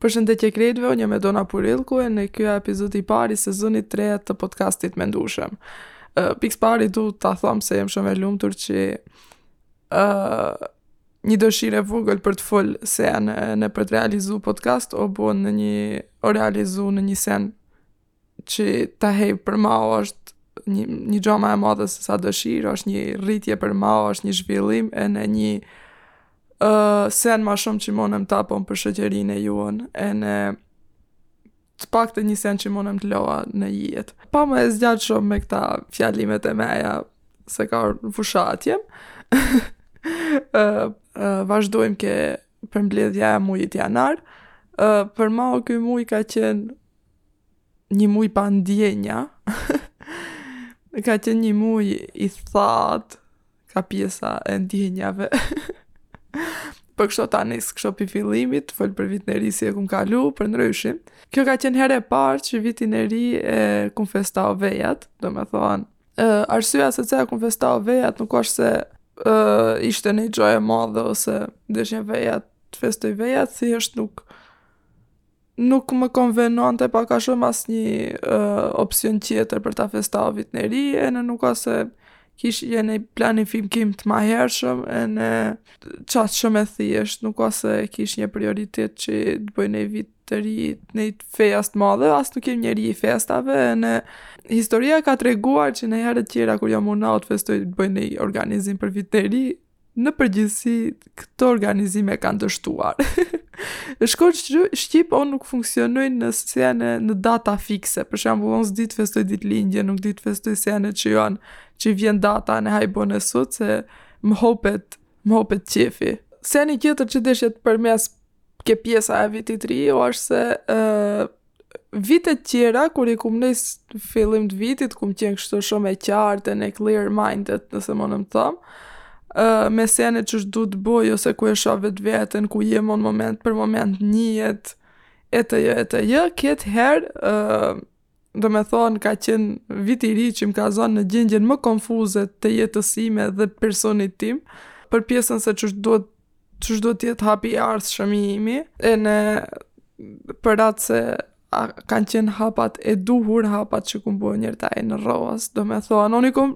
Përshëndetje krejtve, unë jem Edona Purillku ene kjo epizodi i parë i sezonit 3 të podcastit Mendueshëm. Uh, Pikë së pari du të thom se jem shumë e lumtur që uh, një dëshirë e vogël për të fol sene, në për të realizu podcast, o bo në një, o realizu në një sen që tahe për mau është një, një gjo ma e madhe se sa dëshirë, është një rritje për mau, është një zhvillim ene një uh, sen ma shumë që monëm ta bëj për shoqërinë e jonë, ene të pak të një sen që monëm të loa në jetë. Pa më e zgjatë shumë me këta fjalimet e meja, se ka fushatjem, uh, uh, vazhdojmë ke përmbledhja e mujit janar, uh, për mau këj muj ka qenë një muj pa ndjenja, ka qenë një muj i thatë ka pjesa e ndjenjave. Po kështu ta nis, kështu pi fillimit, fol për vitin e ri si e kum kalu, për ndryshim. Kjo ka qenë hera e parë që vitin e ri e kum festau vejat, domethonë. Uh, arsyeja se pse e kum festau vejat nuk është se uh, ishte një gjoj e madhe ose deshe vejat të festoj vejat, thjesht nuk Nuk më konvenonte pak a shumë asnjë opsion tjetër për ta festau Vitin e Ri ene nuk a se kishe një planifikim të mahershëm ene a shumë e thjeshtë, nuk a se kishe një prioritet që të bëj në Vit të Ri një festë të madhe, as nuk jam njeri i festave ene historia ka treguar që në herët tjera kur jam munau të festoj, të bëj një organizim për Vitin e Ri Në përgjithësi, këto organizime kanë dështuar. Ne shkoqur shqip, unë nuk funksionoj në sene në data fikse. Për shambu, onë s'di të festoj ditëlindje, nuk di të festoj sene që janë që vjen data ne haj bone sot, se më hopet, më hopet qefi. Seni tjetër që deshe të përmes ke pjesa e vitit ri është se vitet tjera, kur i kum nis fillim të vitit, kum qenë kështu shumë e qartë, ene clear minded, nëse monëm të thom, uh, me sene çish du të boj, ose ku e shë vetë vetën, ku je më në moment për moment njët, etj, etj, këtë herë, uh, domethonë, ka qenë viti ri që më ka zonë në gjendjen më konfuze të jetës sime dhe personit tim, për pjesën se çish du të Çish do të jetë hapi i ardhshëm i imi? Ene për atë se a kanë qenë hapat e duhur, hapat që kum bon njer tani në rrës, domethonë unë i kom,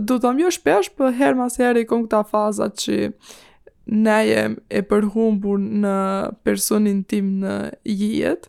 do thom jo shpesh, por po herë mas herë i kom këta fazat që jem e përhumbur në personin tim në jetë,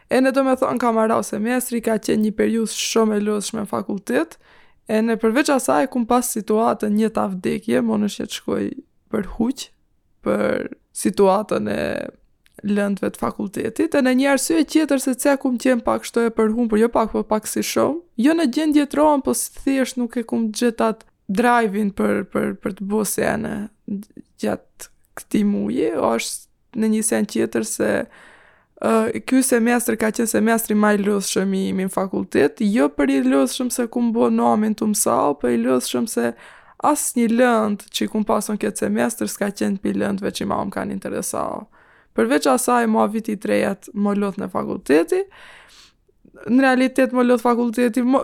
E ne domethënë ka marau semestri, ka qenë një periudhë shumë e lodhshme në fakultet, e ne përveç asaj kum pas situatën një vdekje, mon që të shkoj për huq, për situatën e lëndëve të fakultetit, ene një arsye tjetër se ça kum qenë pak kshto e përhumbur, jo pak, po pak si shumë, jo në gjendje të ronë, po thjesht nuk e kum gjetë atë drajvin për, për, për të bo sene gjatë këtij muji, është ene një sen tjetër se uh, ky semestër ka qenë semestri më i lodhshëm i imi në fakultet, jo për i lodhshëm se kum bo namin tu mësau, po i lodhshëm se asnjë lëndë që i kum pasun këtë semestër s'ka qenë prej lëndëve që mua më kanë interesau. Përveç asaj ma viti i trejet më lodhi fakulteti, Në realitet më lodh fakulteti, më,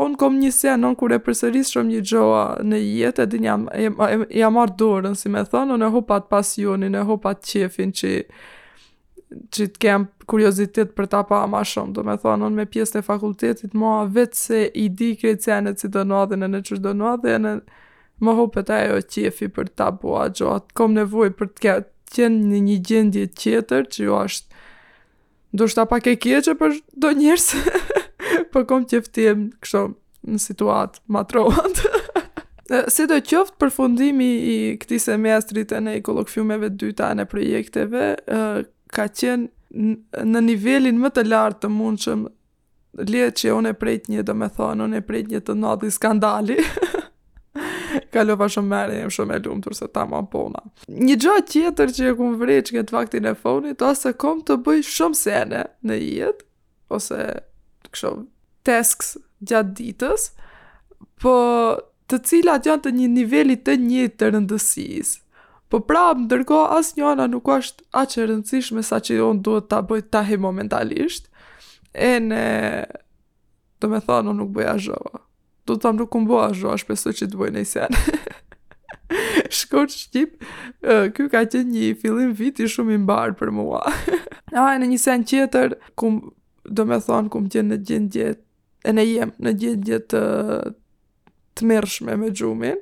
unë kom një sen, unë kur e përsëris shumë një gjoa në jetë, edhe e kam, kam, ja marr dorën, si me thonë, unë e hupi pasionin, e hupi qefin që, që të kem kuriozitet për ta pa ma shumë, domethonë, unë me pjesën e fakultetit, ma vetë se i di krejt senet si do ndodhin ene qysh do ndodhin, më hupet ajo qefi për ta bua gjatë, kom nevoj për të ke, qenë në një gjendje tjetër që jo ashtë. Ndoshta pak e keqe për do njerëz, po kom qef t'im kështu në situata ma t'rona. sido qoftë përfundimi i këtij semestrit ene i kolokfiumeve të dyta ene projekteve, ka qenë në nivelin më të lartë të mundshëm Le që unë e pritnja, domethonë, unë e pritnja të nodhi skandali. Kalova shumë mirë, jam shumë e lumtur se tamam puna. Një gjë tjetër që e kum vrejt që këtë vaktin e fonit, se kom të bëj shumë sene në jetë, ose kshu tasks gjatë ditës, po të cilat janë të një niveli të njëjtë të rëndësisë. Po prapë, ndërkohë asnjëra nuk është aq e rëndësishme sa që unë duhet ta bëj tashi momentalisht. Ene domethonë, unë nuk bëj asgjoa. Do të thamë nuk kum bo asgjoa, shpesoj që të bëj nëj sen. Shkurt e shqip, ky ka qenë një fillim viti shumë i mbarë për mua. A, ene një sen tjetër, kum, domethonë, kum qenë në gjendje ene jem në gjendje të të tmerrshme me gjumin,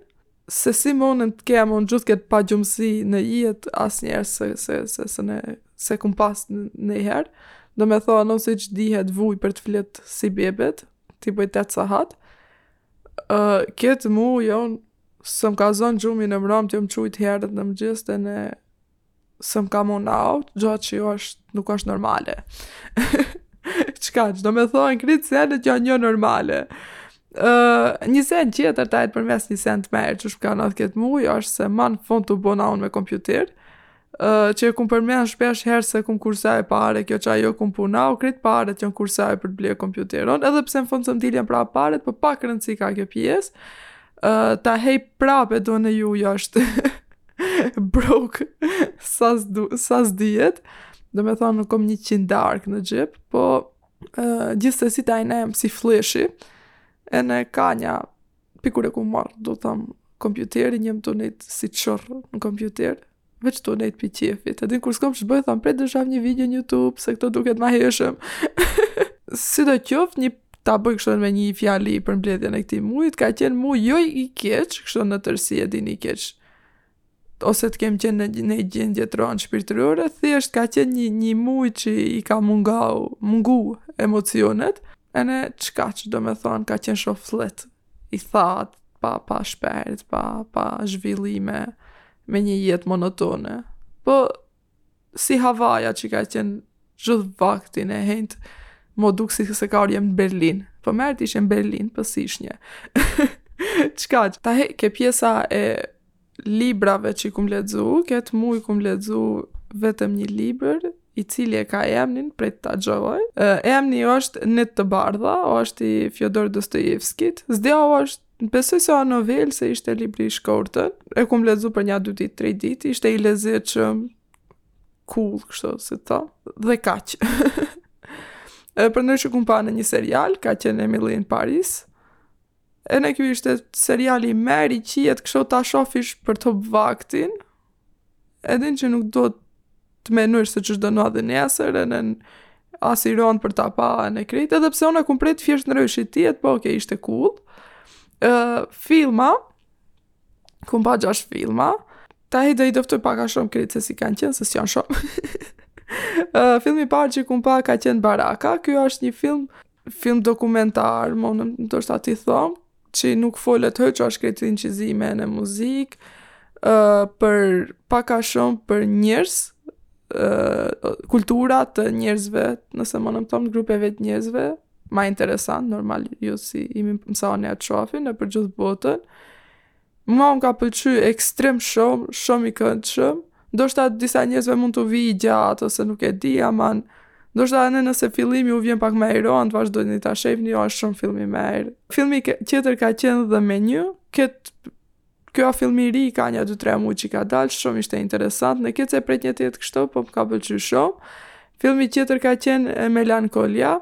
se si munen të kemë unë gjithë këtë pagjumësi në jetë asnjëherë se, se, se, se, ne, s'e kum pas nëjherë, domethonë, un siç dihet vuj për të fjet si bebet, t'i bëj tetë sahat, uh, këtë muj jo, s'më ka zonë gjumi në mramje, jom çujt herët në mëngjes ene se më ka mu në aut, gjo që jo është, nuk është normale. Qka, që do me thonë, krejt senet janë një normale. Uh, një sen tjetër të ajtë përmen një sen të mirë që ç'më ka ndodh këtë muj, është se ma në fund u bona unë me kompjuter, uh, që e kum përmen shpesh herë se kum kurse pare, kjo që ajo kum punu, krejt paret janë kurse për të ble kompjuterin, edhe pse në fund s'më dilnin pra pare, por po pak rëndësi ka kjo pjesë, uh, ta hej prape do në ju jashtë. broke sa s'du, sa s'dihet, do me thonë nuk kom një qin denarë në xhep, po uh, gjithsesi taj në emë si fleshi, ene ka një pikur e kum marrë, do të thom, kompjuterin, një më të nejtë si qërë në kompjuter, veç të nejtë për qejfi, të din kur s'kom ç'të bëj, thom, prit të shof një video në Youtube, se këtu duket ma hijshëm. sido qoftë një ta bëj kështu me një fjali përmbledhjen e këtij mujit, ka qenë muj jo i keq, kështu në tërësi e dini keq. Ose të kem qenë në një gjendje të rëndë shpirtërore, thjesht ka qenë një një muj që i ka mungau, mungu emocionet, ene çka që do me thonë ka qenë shumë flet, i thatë, pa, pa shpirt, pa, pa zhvillime, me një jetë monotone. Po, si havaja që ka qenë gjithë vaktin e hinjtë, m'u duk si se ka rrijëm në Berlin. Po mirë t'isha në Berlin, po s'ishna. Qka, ta he, ke pjesa e librave që i kum lexu, këtë muj kum lexu vetëm një libër, i cili e ka emnin prit ta gjoj. Emni është Net të Bardha, është i Fjodor Dostojevskit. S'di a është Besoj se o novelë se ishte libri i shkurtën, e kum lexu për nja dy dit, tri dit, ishte i lexueshëm, cool, kështu, si të tha, dhe kaq. E përndryshe kum pa ene një serial, ka qenë Emily in Paris, ene ky ishte serial i mirë qijet kështu ta shofish për të hup vaktin, e din që nuk duhet të menojsh se ç'do ndodhi nesër, ene as i rënd për ta pa ene krejt, edhe pse unë kum prit thjesht ndryshe, po okay, ishte cool. Ë uh, filma kum pa gjashtë filma. Ta i do i diftoj pak a shumë krejt se si kanë qenë, se si janë shumë. uh, filmi i parë që kum pa ka qenë Baraka. Ky është një film film dokumentar, munem ndoshta t'i thom, që nuk folet hiç është krejt inçizime ene muzikë, uh, për pak a shumë për njerëz, uh, kultura të njerëzve, nëse munem thom, grupeve të njerëzve, ma interesant, normal, jo si jemi mësu na t'i shofim, nëpër gjithë botën, Mua më ka pëlqy ekstrem shumë, shumë i këndshëm. Ndoshta disa njerëzve mund t'u vijë i gjatë ose nuk e di, ama ndoshta edhe nëse fillimi ju vjen pak më i rëndë, vazhdoni ta shihni, është shumë film i mirë. Filmi tjetër ka qenë The Menu, ky ky ë filmi i ri ka nja dy tre muaj që ka dalë, shumë ishte interesant, nuk e se pritnja të jetë kështu, po më ka pëlqy shumë. Filmi tjetër ka qenë Melankolia,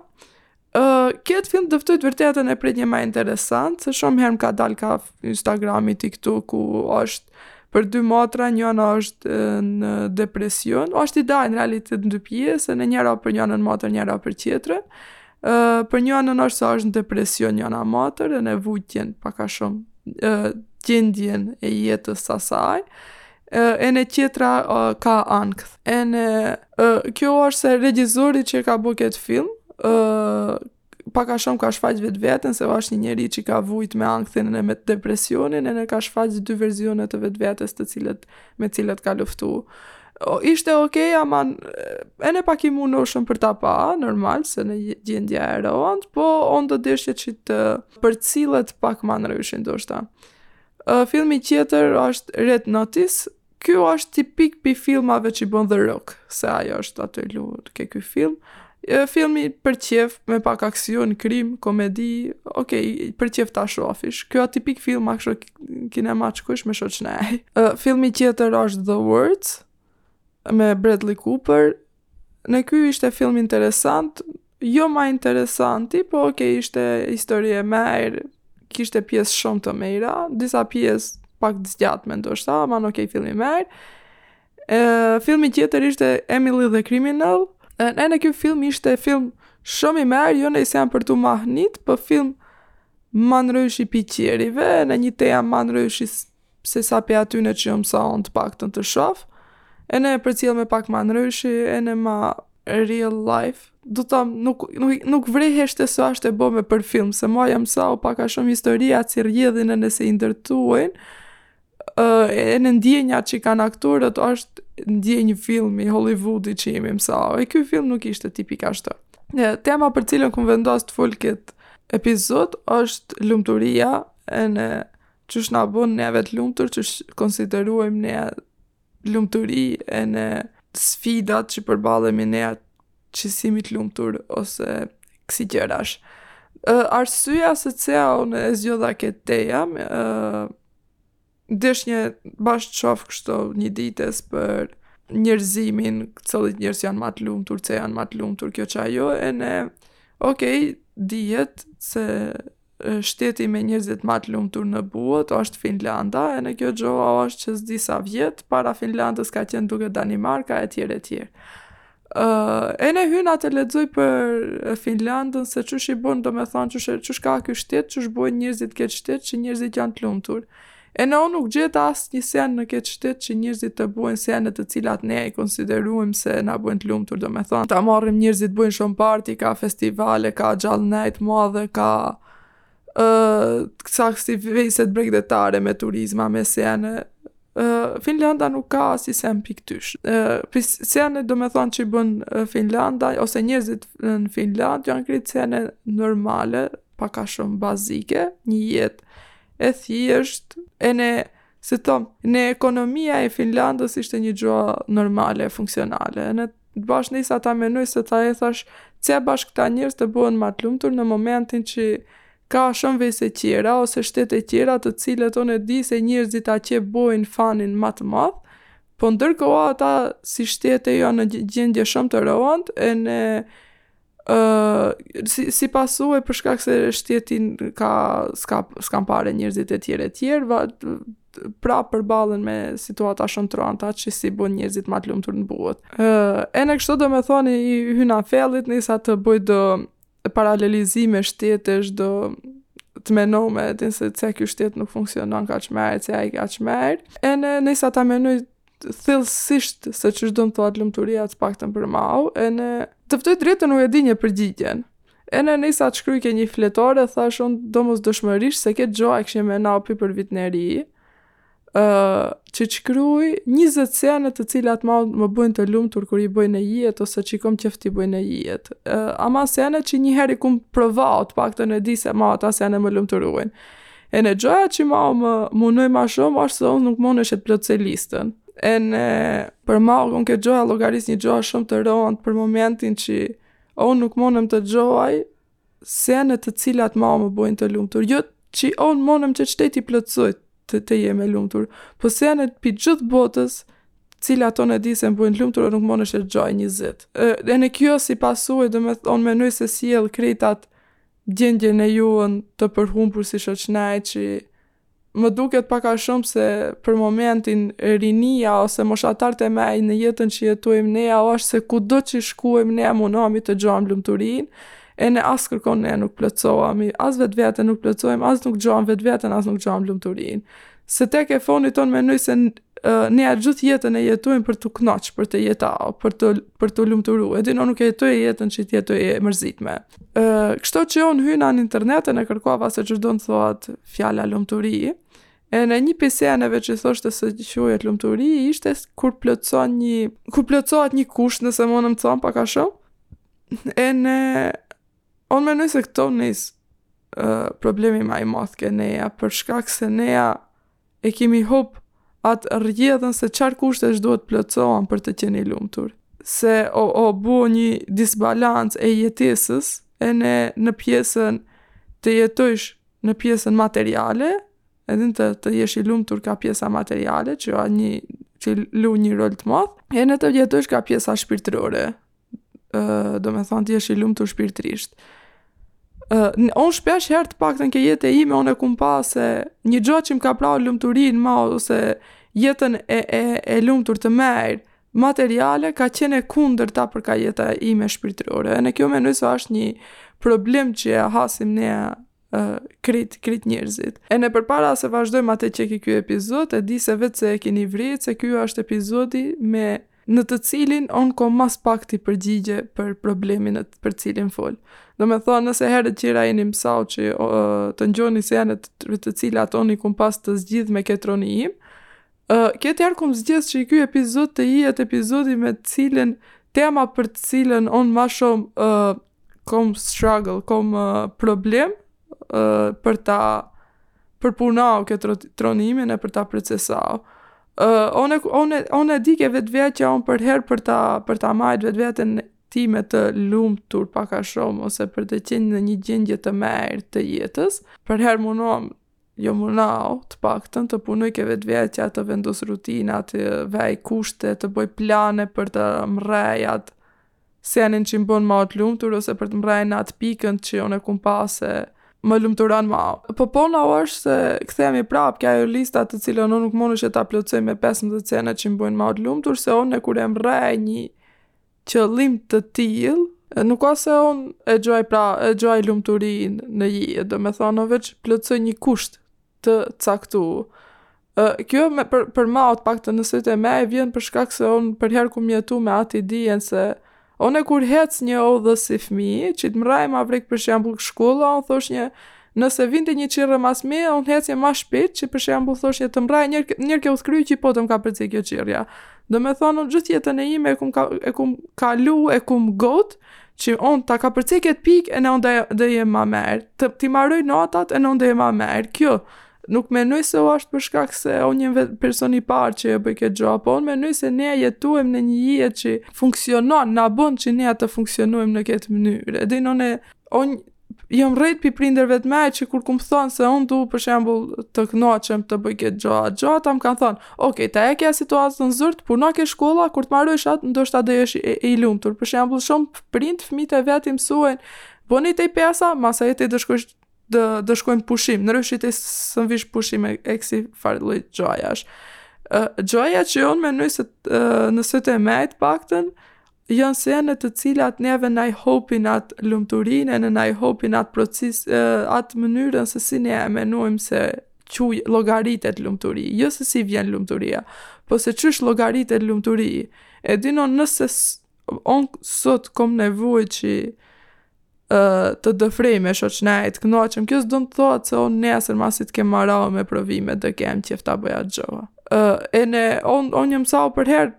Uh, këtë film të kftoj të vërtetën e pritnja ma interesant, se shumë herë më ka dalë ka Instagrami, TikTok, ku është për dy motra, njëna është në depresion, është i dajm në realitet në dy pjesë, ene njëra për njënën motër, njëra për tjetërën, uh, për njënën është se është në depresion njëna motër, ene vujtjen, pak a shumë, uh, gjendjen e jetës së saj, ene tjetra ka ankth. Ene kjo është se regjizori që e ka bo ketë film, pak a shumë ka shfaq vetveten se osht ni njeri që ka vujt me ankthin e me depresionin ene ka shfaq dy verzione të vetvetes të cilët me cilët ka luftu. Ishte okej ama ene pak i munushëm për ta pa, normal, se ë gjendja e rëndë, po unë do deshja që të përcillet pak ma ndryshe ndoshta. Filmi tjetër është Red Notice. Ky është tipik pi filmave që i bën The Rock, se ai është aty lu ke ky film. E filmi për qejf, me pak aksion, krim, komedi, ok, për qejf ta shofish. Ky a tipik film akshu kinema që shkon me shoqni. Filmi tjetër është The Words me Bradley Cooper. Ene ky ishte film interesant, jo ma interesanti, po okej, ishte histori e mejr, kishte pjesë shumë të mira, disa pjesë pak të zgjatme ndoshta, ama okej, film i mejr. E, filmi tjetër ishte Emily the Criminal, e, ene ky film ishte film shumë i mejr, jo ni sen për të mahnit, po film ma nryshi pi qerive, ene një tem ma nryshi se sa pej atyne që jom msau unë të paktën të shof, ene e përcjellme pak ma ndryshi, ene ma real life, do thom nuk nuk nuk vrihshte se asht e bome për film, se ma jem msau pak a shum historia si rrjedhin ene si i ndërtuajn, ene ndjenjat që i kan aktorët osht ndjenjë filmi hollivudit që jemi msau, e ky film nuk ishte tipik ashtu. Tema për cilën kom vendos të fol kët epizod osht lumturia ene Qysh na bën neve të lumtur, qysh konsiderojmë ne lumturi ene sfidat që përbalemi ne që simi të lumtur ose kësi gjerash. Uh, arsyja se ce unë e zgjodha këtë tem, uh, deshnja bash t'shof kështu një dites për njërzimin, cillët njerëz janë ma të lumtur, ce janë ma të lumtur, kjo ajo, ene, okej, okay, dihet se shteti me njerëzit ma të lumtur në buët është Finlanda, ene kjo gjoa është që s'di sa vjet, para Finlandës ka qenë duket Danimarka, e tjer e tjer. Uh, ene hyna të lexoj për Finlandën se çush i bon domethonë çush ka ky shtet çush bojnë njërzit këtë shtet që njërzit janë të lumtur Ene un nuk gjeta asnjë sen në ketë shtet që njerzit të bojn sene të cilat ne i konsiderojm se na bojn të lumtur domethën ta marrim njerzit bojn shum parti ka festivale ka gjallnej t'madhe ka kësi vejset bregdetare me turizma me sene finlanda nuk ka asnjë sen pi ktysh pi sene domethën që bën finlanda ose njerzit në finland jan krejt sene normale pak a shum bazike nji jet e thjeshtë, ene, si thom, ene ekonomia e Finlandës ishte një gjo normale, funksionale, ene bash nisa ta menoj se ta e thash, që bash këta njerëz të bëhen ma të lumtur në momentin që ka shumë vise tjera, ose shtete tjera të cilat unë e di se njerëzit a që bojnë fanin ma të madh, po ndërkohë ata si shtete jon në gjendje shumë të rëndë, ene Uh, si, si pasuaj për shkak se shteti ka, s'ka, s'kan pare njërzit e tjer e tjer, va, pra përballen me situata shumë t'ranta që s'i bën njerëzit më të lumtur në botë. Ë, uh, ene kështu domethonë i hyna fellit nisa të bëj do paralelizime shtetesh do të menoj edhe pse ky shtet nuk funksionon kaq mirë, pse ai kaq mirë. Ene nisa ta menoj thellësisht se çush don të thotë lumturia të paktën për mau, ene të thom drejtën nuk e dinja përgjigjen. Ene nisa të shkryj ke një fletore thash unë domosdoshmërisht se këtë gjo e kisha menau pi për vitin e ri, uh, që të shkryj njëzet sene të cilat mau më bëjnë të lumtur kur i bëj në jetë ose që i kom qejf t'i bëj në jetë. Uh, ama sene që njëheri kum provaut, paktën e di se mau ata sene më lumturuin. Ene gjoja që mau më munoj ma shumë, është se unë nuk munsha t'plotsoj listën. Ene për mau unë këtë gjo e llogaris një gjo shumë të rëndë për momentin që unë nuk munem të gjoj sene të cilat mau më bojnë të lumtur. Jo që unë munem që qëto t'i plotsoj të të jem e lumtur. Po senet pi gjithë botës cilat unë e di se më bojnë t'lumtur, unë nuk munsha t'gjoj njëzet. Ene kjo si pasuaj domethonë menoj se sjell krejt at Gjendjen e juën të përhumbur si shoqnaj, qi më duket pak a shumë se për momentin rinia ose moshatarët e mej në jetën që jetojmë ne a asht se kudo që shkojmë ne mundohemi të gjejmë lumturinë ene askërkund ne nuk plotësohemi, as vetveten nuk plotësojmë, as nuk gjejmë vetveten as nuk gjejmë lumturinë. Se tek e fonit un menoj se ne a gjithë jetën e jetojmë për t'u kënaq, për të jetau, për të për t'u lumturu. Edhe nuk e jetoj jetën që të jet e mërzitme. Ë, kështu që un hyna në internet ene kërkova se ç'do të thotë fjala lumturi. Ene një pi seneve që thoshte se quhet lumturi, ishte kur plotëson një, kur plotësohet një kusht, nëse mundem të them pak a shumë. Ene Unë mendoj se këtu nis problemi ma i madh ke neja, për shkak se neja e kemi hup atë rrjedhën se çar kushtesh duhet të plotësohen për të qenë i lumtur, se o o bo nji disbalancë e jetesës ene në pjesën të jetojsh në pjesën materiale, edhe të të jesh i lumtur ke pjesa materiale që a nji që lu nji rol t'madh, ene të jetojsh ke pjesa shpirtërore. domethonë të jesh i lumtur shpirtrisht. Unë shpesh herë të paktën ke jeta ime, unë e kum pa se një gjo që më ka pra lumturinë ma, ose jetën e, e, e lumtur, të merë, materiale ka qene e kundërta për ke jeta ime shpirtrore. Ene kjo menoj se është një problem që e hasim ne uh, krit, krit njerëzit. Ene përpara se t'vazhdojmë ma tej ki ky epizod, e di se vetë se e keni vrit, se ky është epizodi me në të cilin un kom ma s'pakti përgjigje për problemin për të cilin fol. Domethonë, nëse herët tjera ini mësau që uh, të ngjoni sene, të cilat un i kum pas të zgjidhme ke truni im, Ë, kët herë kum zgjedh qi ky epizod të jet epizodi me të cilin tema për të cilën unë ma shumë ë kom struggle, kom problem ë për ta përpunau ke truni im e për ta procesau. Ë, unë unë unë e di ke vetvetja që unë përherë për ta për ta majt vetveten time të lumtur pak a shumë ose për të qenë në një gjendje të mirë të jetës, përherë munohem Jo më nau, të paktën të punoj ke vetvetja, të vendos rutina, të vej kushte, të bëj plane për të mrejat, senet që m'bon ma të lumtur ose për të mrejt n'atë pikën që unë e kom pa se më lumturon ma. Po puna osht se kthehemi prap ke ajo lista të cilën unë nuk munësha ta plotësoj me pesëmbëdhjetë sene që m'bojn ma t'lumtur se une kur e mrrej nji qëllim të tillë, nuk a se unë e gjaj pra, e gjaj lumturinë në jetë, domethonë, unë veç plotësoj një kusht të caktu. Kjo me, për, për mau, të paktën si tem, e vjen për shkak se unë përherë kum jetu me at idejen se unë e kur hec një odhës si fmi, që të mraj ma vrek për shembull shkolla, unë thoshnje, Nëse vinte një kerr mas meje, unë hecje ma shpejt, që për shembull thoshnje të mbrrij, njer, njer ke uthkry që po të më ka përci kjo qirrja. Do me thonë, unë gjithë jetën e ime e kum, ka, e kum kalu, e kum çu kot, që on ta ka përcek këtë pikë e në on dhe jem ma merë. Të, t'i marr notat e në on dhe jem ma merë. Kjo, nuk menoj se o ashtë për shkak se o një vetë person i parë që e bëj kët gjo, po unë menoj se ne jetojmë në një jetë që funksionon, na bon që ne të funksionojmë në këtë mënyrë. Edhe ene, on jë, jam rrit pi prindërve të me, që kur kum thonë se unë du, për shembul, të knaqem të bëj këtë gjo atë gjo, ta më kanë thonë, ok, ta e ke situatën në dorë, por nuk e shkolla, kur të marrësh atë, ndoshta do jesh i, i lumtur. Për shembul, shumë prind, fëmijët e vetë i mësojnë, bëni të pesa, masanej do shkosh do, do shkojmë pushim, në rëshit e së vish pushim e, e kësi farë lloj gjojash. Uh, gjoja që unë menoj se uh, në sytë e mej të paktën, Janë sene në të cilat neve na e hupin atë lumturinë, ene na e hupin atë proces, atë mënyrën se si ne e menojmë se qysh llogaritet lumturi, jo se si vjen lumturia, po se qysh llogaritet lumturi, e din unë nëse unë sot kom nevojë qi të dëfrej me shoqnejtë, të kënaqem, kjo s'do të thotë se unë nesër masi t'kem maru me provime dhe kem qef ta bëj atë gjë. Uh, ene, unë on jem has përherë,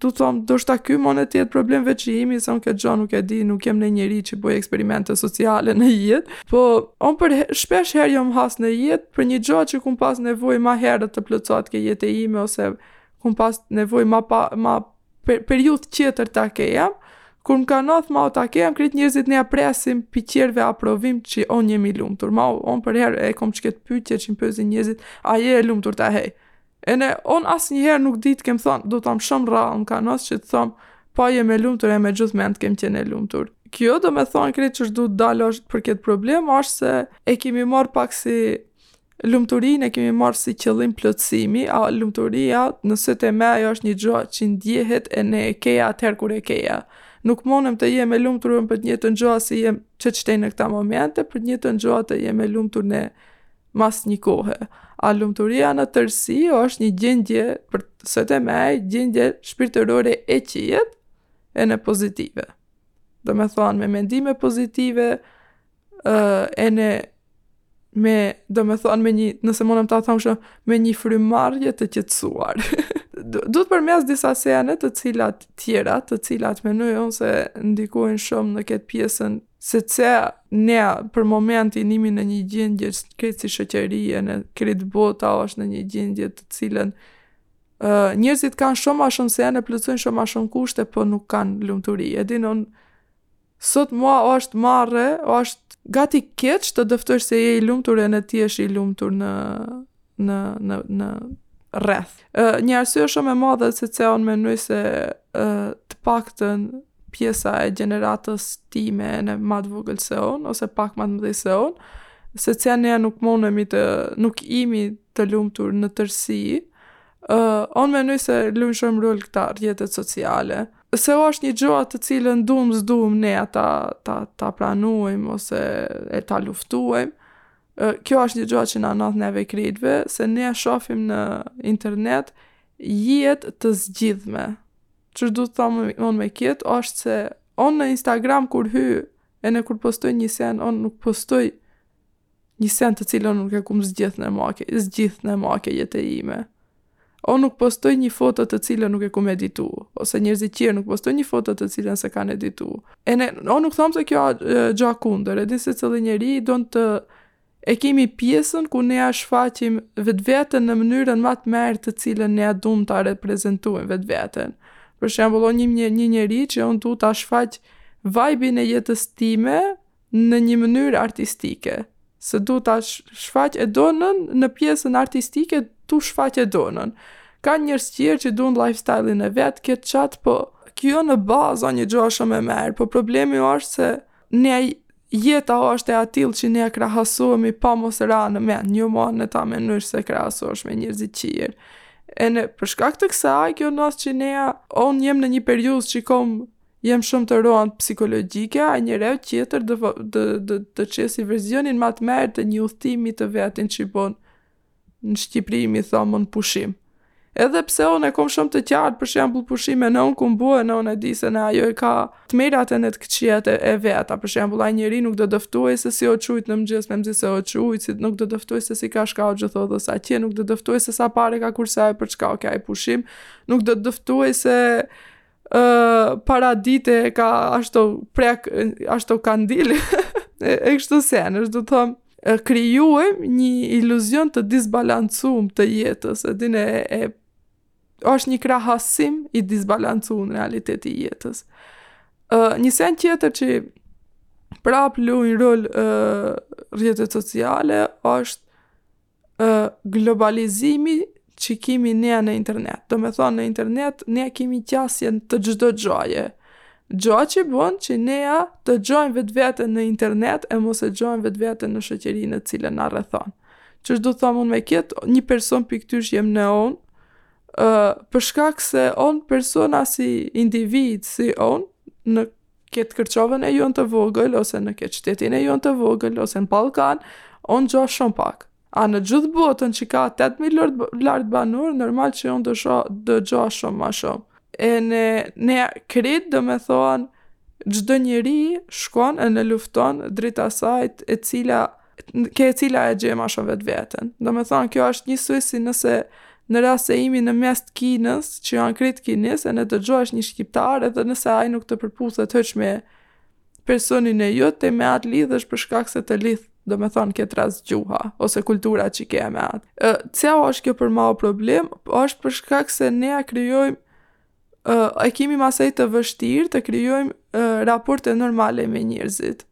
du thom, ndoshta ky mon e të jetë problem veç i imi, se unë këtë gjë nuk e di, nuk jem një njeri që bëj eksperimente sociale në jetë, po unë për her, shpesh herë jem has në jetë për një gjë që kum pas nevoj ma herët të plotsohet ke jeta ime, ose kum pas nevoj ma, pa, ma për periudhë tjetër ta kejam kur më ka ndodh ma o ta kejam krejt njerzit ne e presim pi tjerve aprovim qi on jem i lumtur ma o on përher e kom qket pytje qi m'pysin njerzit a je e lumtur ta hej ene on asnjëher nuk di të kem than ndoshta shum rrallë më ka ndodh që të thom po jem e lumtur e me gjith mend kem qen e lumtur kjo do me than krejt qish du të ndaloj për ket problem asht se e kemi marr pak si Lumturinë e kemi marrë si qëllim plotësimi, a lumturia në sytë e me ajo është një gjë që ndjehet ene e ke atëherë kur e ke. Nuk monem të jem e lumtur vetëm për të njëjtën gjë si jem qitash tej në këta momente, për të njëjtën gjë të jem e lumtur ene mas një kohe. A lumturia në tërësi është një gjendje për sytë e me, gjendje shpirtërore e qetë ene pozitive. Do me thonë me mendime pozitive, ene me, do me thonë me një, nëse mundëm ta thonë shumë, me një frymarrje të qetësuar. du, du të përmend disa sene të cilat tjera, të cilat menoj unë se ndikojnë shumë në këtë pjesën, se pse ne për momentin jemi në një gjendje që këtë si shoqërije, në këtë bota është në një gjendje të cilën, Uh, njerëzit kanë shumë ma shumë sene, plotsojnë shumë ma shumë kushte, po nuk kanë lumturi. E din, unë Sot mua osht marre, osht gati keq të dëftojsh se je i lumtur ene të jesh i lumtur në në në në rreth. Një arsye shumë e madhe se pse unë menoj se të paktën pjesa e gjeneratës time ene ma të vogël se unë ose pak ma të mëdhej se unë, se pse ne nuk munemi të nuk imi të lumtur në tërsi, unë menoj se lujn shumë rol këta rrjetet sociale. se osht një gja të cilën dumë s'dumë ne ta ta ta pranojmë ose e ta luftojmë, kjo asht një gjë që na ndodh neve krejtve se ne shofim në internet jetë të zgjidhme, ç'është du të thom unë me ketë osht se unë në instagram kur hyj ene kur postoj nji sen unë nuk postoj Një sen të cilën nuk e kum zgjidh në make, zgjidh në make jeta e ime. Unë nuk postoj një foto të cilën nuk e kum editu, ose njerëzit tjerë nuk postojnë një foto të cilën s'e kanë editu. Ene, unë nuk thom se kjo gja kundër, e din secili njeri don ta kemi pjesën ku ne e shfaqim vetveten në mënyrën ma të mirë të cilën nea dumë të reprezentojmë vetveten. Për shembull, një një njeri që unë du ta shfaq vajbin e jetës time, në një mënyrë artistike, se du ta shfaq Edonën në pjesën artistike, ta shfaq Edonën. Ka njerëz tjerë që dunë lifestyle-in e vet, këtë qatë, po kjo në bazë një gja shumë e mirë, po problemi është se ne jeta është e atillë që ne krahasohemi pa mos ra në men, një ma në ta me nërë se krahasohesh me njerëz tjerë. Ene për shkak të kësaj, kjo nëse që ne, unë jem në një periudhë që kom Jem shumë të ronë psikologjike, a një njeri tjetër dë, dë, dë, dë qesi verzionin ma të mirë të një udhtimi të vetin që i bon në Shqipëri mi thomë në pushim. Edhe pse unë e kom shumë të qartë për shembull pushime ene unë kum bo ene unë e di se ene ajo e ka të mirat ene të këqijat e, e veta. Për shembull, ai njeri nuk do dëftuaj se si o çujt në mëngjes me mëzi se o çujt, si nuk do dëftuaj se si ka shkau gjithë udhës atje, nuk do dëftuaj se sa pare ka kursej për të shkau ka ai pushim, nuk do dëftuaj se ë para dite ka ashtu prek ashtu kandil e, e kështu sen është do të thomë krijojmë një iluzion të disbalancum të jetës, e din e është një krahasim i disbalancum realiteti i jetës. Ë uh, një sen tjetër që prap luajn rol ë uh, rrjetet sociale është globalizimi që kimi ne në internet. Domethonë në internet ne kimi qasjen të çdo gjaje. Gja që bon që nea të gjojmë vetveten në internet e mos e gjojmë vetveten në shoqërinë të cilën na rrethon. Ç'është du thom unë me ketë, një person prej këtyne jem ene unë, për shkak se unë persona si individ si unë, në. ketë Kërçovën e jonë të vogël, ose në ketë qytetin e jonë të vogël, ose në Ballkan, unë gjoj shumë pak. A në gjithë botën që ka 8 miliardë banorë, normal që unë do, do gjoj shumë ma shumë. E ne, ne krejt domethënë, çdo njeri shkon ene lufton drejt asajt e cila ke e cila e gjen ma shumë vetveten. Domethënë, kjo është njësoj si nëse në rast se jimi në mes të Kinës, që janë krejt kinezë, ene të gjojsh një shqiptar, edhe nëse ai nuk të përputhet hiç me personin e jot, ti me atë lidhesh për shkak se të lidh, domethënë, këtë rast gjuha, ose kultura që ke me atë. E, ça është kjo për mua problem, është për shkak se neja krijojmë, e kimi masanej të vështirë të krijojmë raporte normale me njerëzit.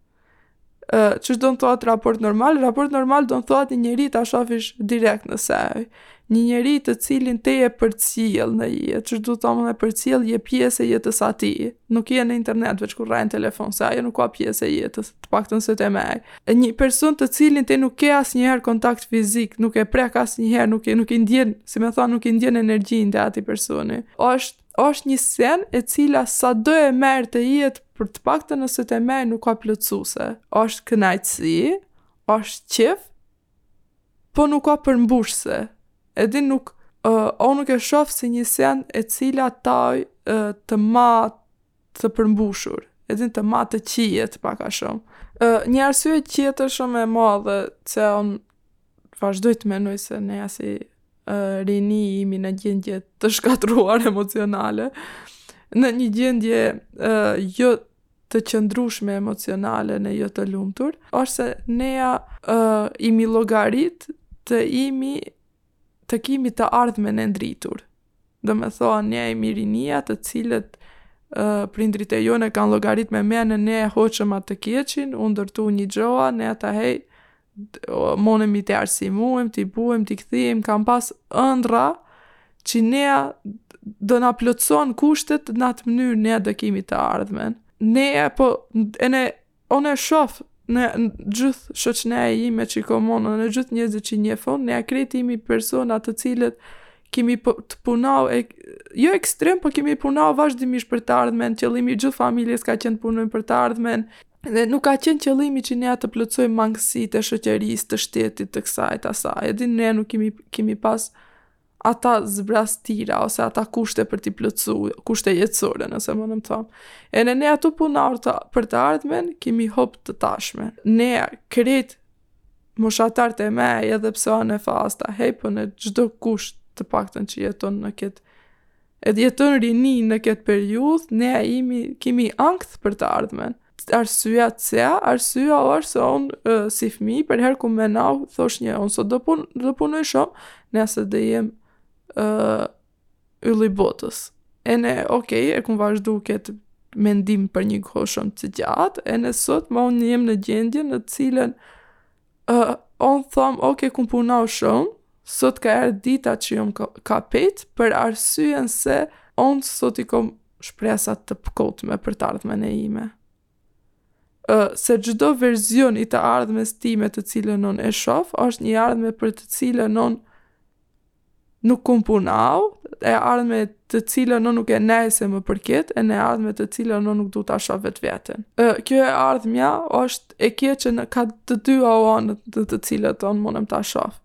ça do të thotë raport normal? Raport normal do të thotë një njeri ta shofish direkt në sy. Një njeri të cilin ti e përcjell në jetë, ça do të thotë e përcjell je pjesë e jetës së atij. Nuk je në internet veç kur rrin në telefon, se ajo nuk ka pjesë e jetës, të paktën se te merr. E një person të cilin ti nuk ke asnjëherë kontakt fizik, nuk e prek asnjëherë, nuk e nuk e ndjen, si me thonë, nuk e ndjen energjinë të atij personi. Është Është një send e cila sado e mirë të jetë, për të paktën nëse të merr nuk ka plotësuse. është kënaqësi, është qejf, po nuk ka përmbushse. Edhe nuk, uh, unë nuk e shof si një send e cila taj uh, të ma, të përmbushur, edhe të ma të qetë pak a shumë. Uh, një arsye tjetër shumë e madhe që unë vazhdoj të menoj se neja si uh, rini jimi në gjendje të shkatërruar emocionale, në një gjendje uh, jo të qëndrushme emocionale ene jo të lumtur, është se neja uh, jimi llogarit të jimi të kimi të ardhmen e ndritur. domethënë ne jimi rinia të cilët uh, prindërit e jonë kanë llogarit me men, ne e hoqëm atë të keqen, u ndërtu një gjo, neja tani munemi t'i arsimojmë, t'i bojmë, t'i kthejmë, kanë pas ëndrra që ne do na plotësohen kushtet në atë mënyrë ne do kemi të ardhmen. Ne po ene Unë e shof në gjithë shoqninë e ime që i kom unë, në gjithë njerëzit që i njof unë, neja krejt jimi persona të cilët kemi po, të punau, e, jo ekstrem, po kemi punau vazhdimisht për të ardhmen, qëllimi i gjithë familjes ka qenë punojnë për të ardhmen, dhe nuk ka qenë qëllimi që neja të plotësojmë mangësitë e shoqërisë të shtetit të kësaj të asaj, edhe ne nuk kemi, kemi pas ata zbrastira ose ata kushte për t'i plotësu, kushte jetësore, nëse monem t'thom. Ene ne tu punu për të ardhmen, kemi hup të tashmen. Ne krejt moshatarët e mi, edhe pse janë, po çdokush të pakten që jeton në këtë edhe jeton rini në këtë periudhë, ne jimi, kemi ankth për të ardhmen. Arsyeja cea, arsyeja është se un si fëmi përherë kum menu, thoshnje un sot do pun do punoj shum nëse do jem ylli i botës ene ok e kum vazhdu ket mendim për një kohë shum të gjatë ene sot ma un jem në gjendjen në të cilën Uh, un thom, ok, kum punu shumë, sot ka erdh dita që jom ka, kapit, për arsyen se un sot i kom shpresat të pakuptme për të ardhmen time. Uh, se çdo verzion i të ardhmes time të cilën un e shof, është një e ardhme për të cilën un nuk kum punu, e ardhme të cilën un nuk e nij se më përket, ene e ardhme te cila un nuk du ta shof vetveten. E, kjo e ardhmja është e keqe nga të dy anët te të cilat un mundem ta shof.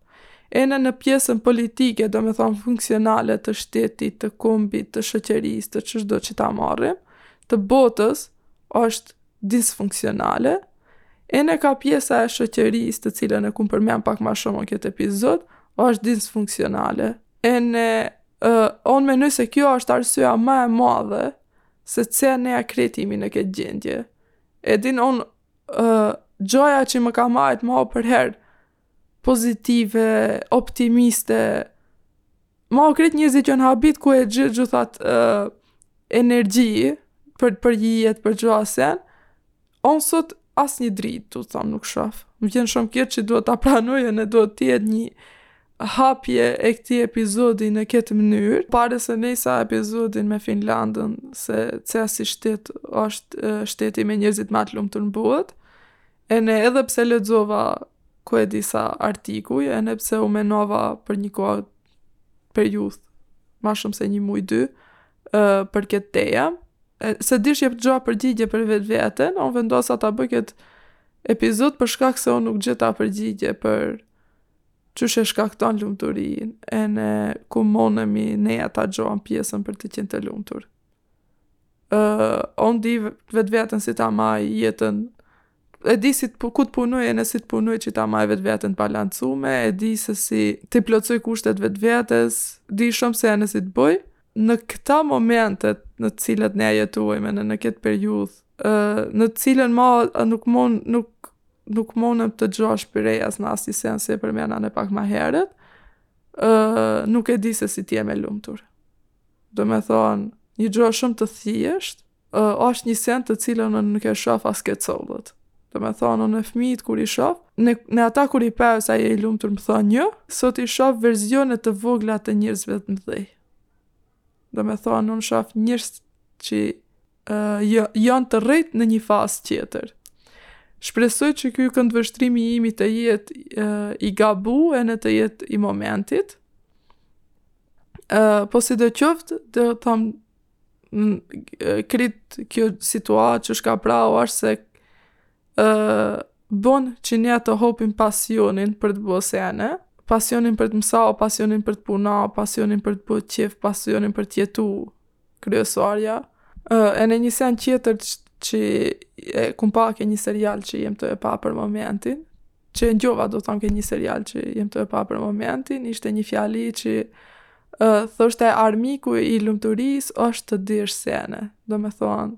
Ene në pjesën politike, domethonë funksionale të shtetit, të kombit, të shoqërisë, qysh do që ta marrim, të botës është disfunksionale, ene ka pjesa e shoqërisë të cilën e kum përmend pak ma shumë në këtë epizod, është disfunksionale, ene, uh, unë menoj se kjo është arsyja ma e madhe, se ce ne krejt jimi në këtë gjendje. E dini, unë, uh, gjoja që më ka majtë mu përherë, pozitive, optimiste, ma krejt njerzit jon habit ku e gje gjithë atë energji për për jetë për gjasen unë sot asnji dritë t'u thom nuk shof më vjen shum keq që duhet ta pranoj edhe duhet të jet nji hapje e ktij epizodi në ket mnyr pare se nisa epizodin me finlandën se cea si shtet osht shteti me njerzit ma të lumtur në botë Ene edhe pse lexova ku e disa artikuj, ene pse u menova për një kohë periudhë ma shumë se një muj dy për këtë tem, se si jep gjo përgjigje për vetveten, unë vendosa ta bëj këtë epizod për shkak se unë nuk gjeta përgjigje për qysh e shkakton lumturinë, ene ku monemi ne ta gjojmë pjesën për të qenë të lumtur. un di vetveten si ta maj jetën e di si ku të punoj ene si të punoj që ta maj vetveten të balancume e di se si ti plotsoj kushtet vetvetes di shumë sene si t'i boj në këta momentet në të cilat ne jetojme në në këtë periudhë në të cilën ma nuk mon nuk nuk mon të gjosh prejas në asnjë sen se për mena në pak ma herët nuk e di se si t'jem e lumtur do me thonë, një gjë shumë të thjeshtë, është një sen të cilën unë nuk e shof as ke cullët. Do me thonë, unë e fmijët kur i shof, në, në ata kur i pes a je i lumtur më thonë jo, sot i shof verzione të vogla të njerzve të mdhej. Do me thonë, unë shof njerz që janë të rrit në një fazë tjetër. Shpresoj që ky këndvështrim i imi të jetë i gabu ene të jetë i momentit. Po sido qoftë, du të thom krit kjo situatë që çka pra është se bon që ne ta hopim pasionin për të bo sene, pasionin për të msa, pasionin për të puna, pasionin për të bo qef, pasionin për të jetu kryesarja. ene një sen tjetër që e kom pa ke një serial që jem të e pa për momentin, që e ndjova domethonë ke një serial që jem të e pa për momentin, ishte një fjali që thoshte armiku i lumturisë është të dish sene, do me thonë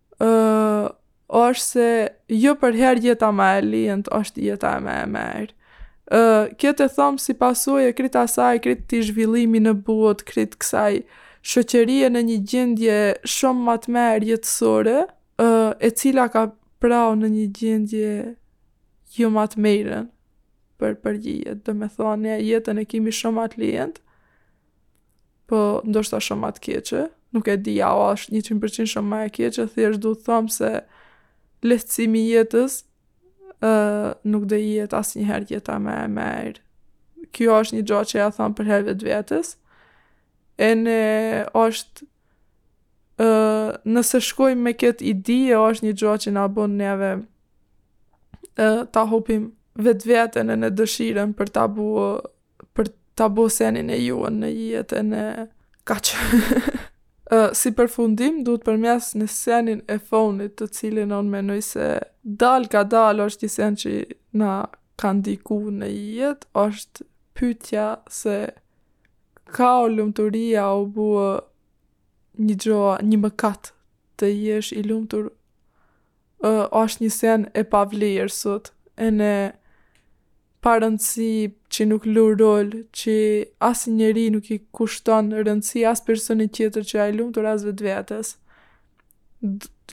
është se jo përherë jeta ma e lijt është jeta e ma e mirë. Kjo të thom si pasojë e krit asaj, krit atij zhvillimi në botë, krit kësaj shoqërie në një gjendje shumë ma të mirë jetësore, e cila ka pra në një gjendje jo ma të mirë për përgjigjet, do me thonë jetën e kemi shumë ma të lijt. Po, ndoshta shumë ma të keqe, nuk e di a osht njëqind për qind shumë ma e keqe, thjesht du t'thomë se lehtësimi i jetës nuk do jetë asnjëherë jeta ma e mirë. Kjo osht një gjo që ja thom përher vetvetes, ene osht nëse shkojmë me këtë ide e osht një gjo që na bon neve ta hupim vetveten ene dëshirën për ta bo për ta bo senin e jon në jet ene kaq. si përfundim, du ta përmen senin e fonit të cilin unë menoj se dalkadal është një sen që na ka ndiku në jetë, është pytja se ka o lumturia o bo një gjo, një mëkat të jesh i lumtur asht një sen e pavlerë sot ene parëndësi qe nuk lu rol qe as nji njeri nuk i kushton rëndësi as personit tjetër qe a i lumtur as vetvetes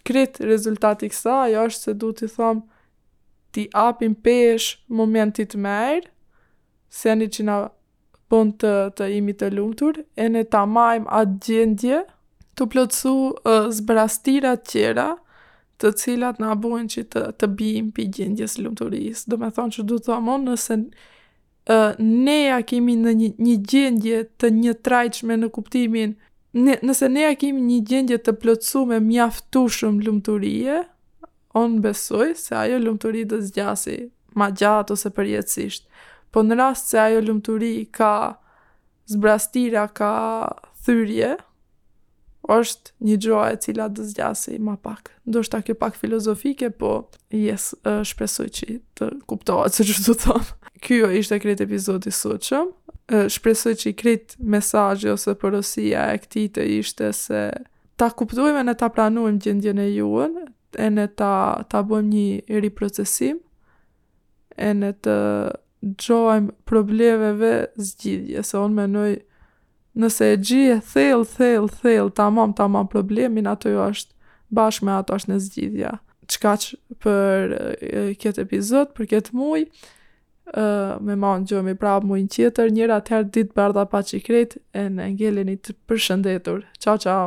krejt rezultati i ksaj asht se du ti thom ti japim peshë momentit t'mer senit qe na bon të të jimi të lumtur ene ta majm at gjendje tu plotsu zbrastira tjera të cilat na bojn qe të të bim pi gjendjes së lumturis do me thon ça du t'thom un nëse ne e kemi në nji gjendje të njëtrajtshme në kuptimin ne nëse ne e kemi nji gjendje të plotësume mjaftushëm lumturie Unë besoj se ajo lumturi do zgjasi ma gjatë ose përjetësisht. Po në rast se ajo lumturi ka zbrastira ka thyrje është një gjoa e cila do zgjasi ma pak. Ndoshta qo pak filozofike po jes shpresoj qi të kuptohet se ç'du të thom. Kjo ishte krejt epizodi i sotshëm. Shpresoj qi krejt mesazhi ose porosia e ktij të ishte se ta kuptojmë ene ta pranojmë gjendjen e jonë ene ta ta bëjmë nji riprocesim ene t'u gjejmë problemeve zgjidhje se unë menoj nëse e gjen thellë thellë thellë tamam tamam problemin aty osht bashkë me atë osht ene zgjidhja qkaq për ketë epizod për ketë muj me mu ngjojmi prap mujin tjetër njera atëherë ditë t'bardha paçi krejt ene ngeleni të përshëndetur ciao ciao